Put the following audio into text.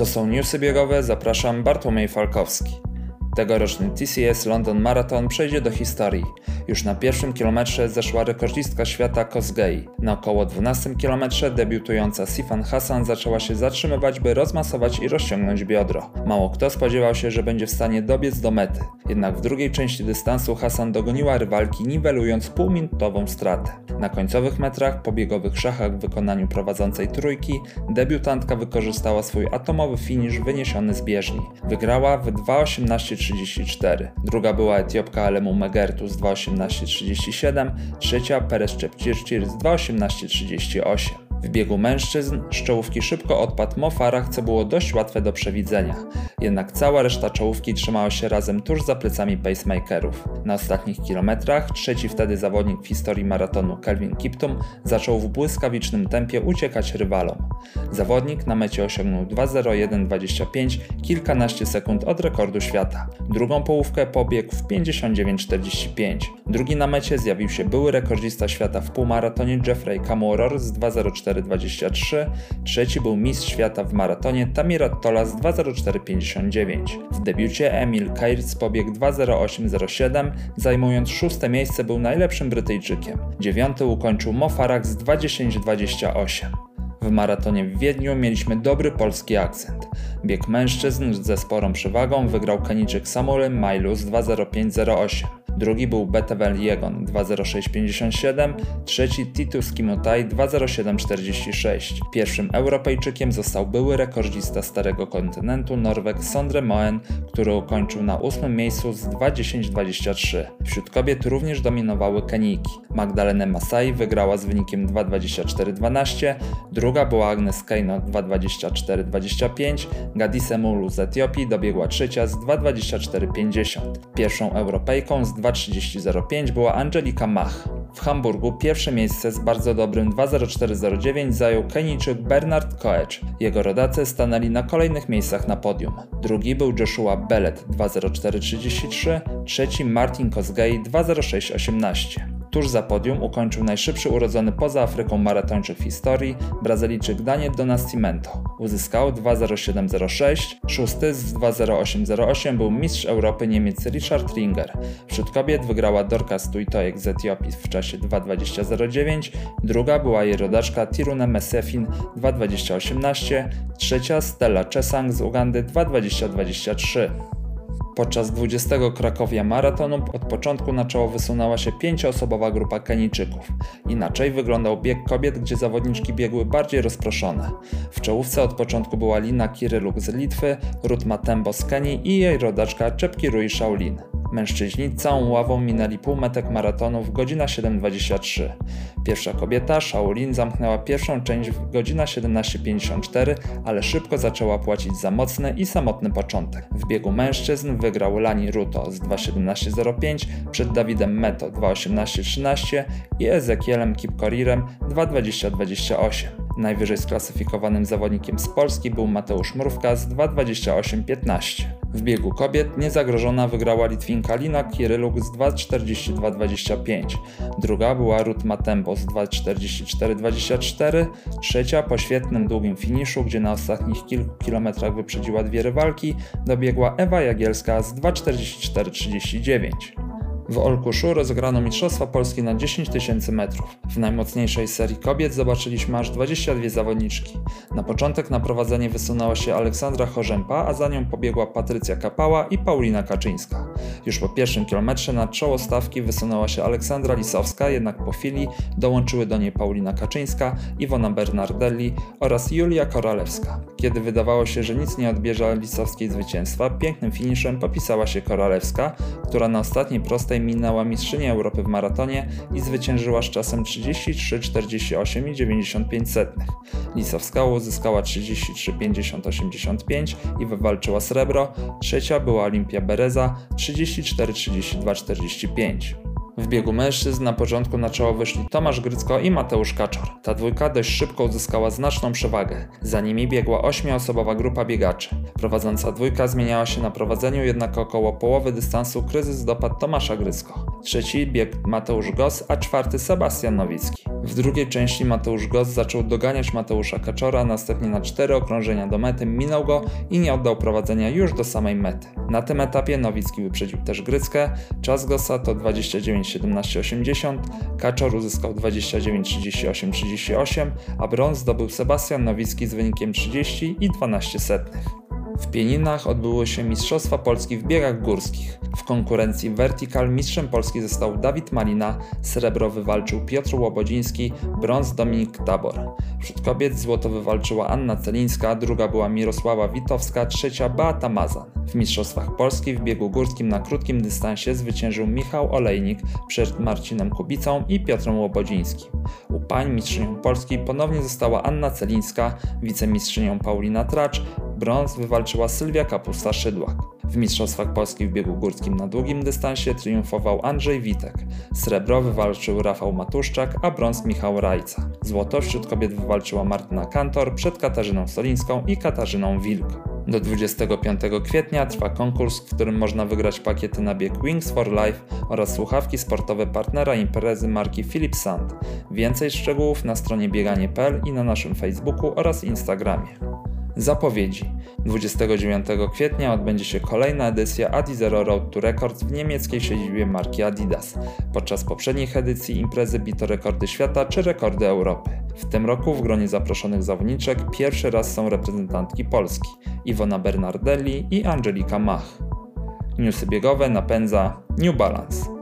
To są newsy biegowe, zapraszam Bartłomiej Falkowski. Tegoroczny TCS London Marathon przejdzie do historii. Już na pierwszym kilometrze zeszła rekordzistka świata Kosgei. Na około 12 kilometrze debiutująca Sifan Hassan zaczęła się zatrzymywać, by rozmasować i rozciągnąć biodro. Mało kto spodziewał się, że będzie w stanie dobiec do mety. Jednak w drugiej części dystansu Hassan dogoniła rywalki, niwelując półminutową stratę. Na końcowych metrach po biegowych szachach w wykonaniu prowadzącej trójki debiutantka wykorzystała swój atomowy finisz wyniesiony z bieżni. Wygrała w 2.18.34. Druga była Etiopka Alemu Megertu z 2.18.37, trzecia Perez Czepcircir z 2.18.38. W biegu mężczyzn z czołówki szybko odpadł Mo Farah, co było dość łatwe do przewidzenia. Jednak cała reszta czołówki trzymała się razem tuż za plecami pacemakerów. Na ostatnich kilometrach trzeci wtedy zawodnik w historii maratonu Kelvin Kiptum zaczął w błyskawicznym tempie uciekać rywalom. Zawodnik na mecie osiągnął 2.01.25, kilkanaście sekund od rekordu świata. Drugą połówkę pobiegł w 59.45. Drugi na mecie zjawił się były rekordzista świata w półmaratonie Jeffrey Kamworor z 2.04.23, trzeci był mistrz świata w maratonie Tamirat Tola z 2.04.59. W debiucie Emil Kairz pobiegł 2.08.07, zajmując szóste miejsce był najlepszym Brytyjczykiem. Dziewiąty ukończył Mo Farah z 2.10.28. W maratonie w Wiedniu mieliśmy dobry polski akcent. Bieg mężczyzn ze sporą przewagą wygrał Kenijczyk Samuel Mailus 2.05.08. Drugi był Betevel Jegon 2.06.57, trzeci Titus Kimutai 2.07.46. Pierwszym Europejczykiem został były rekordzista Starego Kontynentu Norweg Sondre Moen, który ukończył na ósmym miejscu z 2.10.23. Wśród kobiet również dominowały Kenijki. Magdalena Masai wygrała z wynikiem 2.24.12, druga była Agnes Keino 2.24.25, Gadise Mulu z Etiopii dobiegła trzecia z 2.24.50. Pierwszą Europejką z 2.30.05 była Angelika Mach. W Hamburgu pierwsze miejsce z bardzo dobrym 2.04.09 zajął Kenijczyk Bernard Koecz. Jego rodacy stanęli na kolejnych miejscach na podium. Drugi był Joshua Bellet 2.04.33, trzeci Martin Kosgei 2.06.18. Tuż za podium ukończył najszybszy urodzony poza Afryką maratończyk w historii, Brazylijczyk Daniel do Nascimento. Uzyskał 2.07.06, szósty z 2.08.08 był mistrz Europy Niemiec Richard Ringer. Wśród kobiet wygrała Dorcas Tuitojek z Etiopii w czasie 2.20.09, druga była jej rodaczka Tiruna Mesefin 2.20.18, trzecia Stella Czesang z Ugandy 2.20.23. Podczas 20 Krakowia Maratonu od początku na czoło wysunęła się pięcioosobowa grupa Kenijczyków. Inaczej wyglądał bieg kobiet, gdzie zawodniczki biegły bardziej rozproszone. W czołówce od początku była Lina Kiryluk z Litwy, Ruth Matembo z Kenii i jej rodaczka Czepkirui Shaolin. Mężczyźni całą ławą minęli półmetek maratonu w godzina 7.23. Pierwsza kobieta, Shaolin, zamknęła pierwszą część w godzina 17.54, ale szybko zaczęła płacić za mocny i samotny początek. W biegu mężczyzn wygrał Lani Ruto z 2.17.05 przed Dawidem Meto 2.18.13 i Ezekielem Kipkorirem 2.20.28. Najwyżej sklasyfikowanym zawodnikiem z Polski był Mateusz Mrówka z 2.28.15. W biegu kobiet niezagrożona wygrała Litwinka Lina Kiryluk z 2.42.25. Druga była Ruth Matembo z 2.44.24. Trzecia po świetnym długim finiszu, gdzie na ostatnich kilku kilometrach wyprzedziła dwie rywalki, dobiegła Ewa Jagielska z 2.44.39. W Olkuszu rozegrano Mistrzostwa Polski na 10 tysięcy metrów. W najmocniejszej serii kobiet zobaczyliśmy aż 22 zawodniczki. Na początek na prowadzenie wysunęła się Aleksandra Chorzępa, a za nią pobiegła Patrycja Kapała i Paulina Kaczyńska. Już po pierwszym kilometrze na czoło stawki wysunęła się Aleksandra Lisowska, jednak po chwili dołączyły do niej Paulina Kaczyńska, Iwona Bernardelli oraz Julia Koralewska. Kiedy wydawało się, że nic nie odbierze Lisowskiej zwycięstwa, pięknym finiszem popisała się Koralewska, która na ostatniej prostej minęła mistrzynię Europy w maratonie i zwyciężyła z czasem 33,48,95. Lisowska uzyskała 33,50,85 i wywalczyła srebro, trzecia była Olimpia Bereza 34,32,45. W biegu mężczyzn na początku na czoło wyszli Tomasz Grycko i Mateusz Kaczor. Ta dwójka dość szybko uzyskała znaczną przewagę. Za nimi biegła ośmioosobowa grupa biegaczy. Prowadząca dwójka zmieniała się na prowadzeniu, jednak około połowy dystansu kryzys dopadł Tomasza Grycko. Trzeci biegł Mateusz Gos, a czwarty Sebastian Nowicki. W drugiej części Mateusz Gos zaczął doganiać Mateusza Kaczora, następnie na cztery okrążenia do mety minął go i nie oddał prowadzenia już do samej mety. Na tym etapie Nowicki wyprzedził też Gryckę, czas Gosa to 29.17.80, Kaczor uzyskał 29.38.38, a brąz zdobył Sebastian Nowicki z wynikiem 30 i 12 setnych. W Pieninach odbyły się Mistrzostwa Polski w biegach górskich. W konkurencji Vertical mistrzem Polski został Dawid Malina, srebro wywalczył Piotr Łobodziński, brąz Dominik Tabor. Wśród kobiet złoto wywalczyła Anna Celińska, druga była Mirosława Witowska, trzecia Beata Mazan. W Mistrzostwach Polski w biegu górskim na krótkim dystansie zwyciężył Michał Olejnik przed Marcinem Kubicą i Piotrem Łobodzińskim. U pań mistrzynią Polski ponownie została Anna Celińska, wicemistrzynią Paulina Tracz, brąz wywalczyła Sylwia Kapusta-Szydłak. W Mistrzostwach Polski w biegu górskim na długim dystansie triumfował Andrzej Witek. Srebro wywalczył Rafał Matuszczak, a brąz Michał Rajca. Złoto wśród kobiet wywalczyła Martyna Kantor przed Katarzyną Solińską i Katarzyną Wilk. Do 25 kwietnia trwa konkurs, w którym można wygrać pakiety na bieg Wings for Life oraz słuchawki sportowe partnera imprezy marki Philip Sand. Więcej szczegółów na stronie bieganie.pl i na naszym Facebooku oraz Instagramie. Zapowiedzi. 29 kwietnia odbędzie się kolejna edycja Adi Zero Road to Records w niemieckiej siedzibie marki Adidas. Podczas poprzednich edycji imprezy bito rekordy świata czy rekordy Europy. W tym roku w gronie zaproszonych zawodniczek pierwszy raz są reprezentantki Polski Iwona Bernardelli i Angelika Mach. Newsy biegowe napędza New Balance.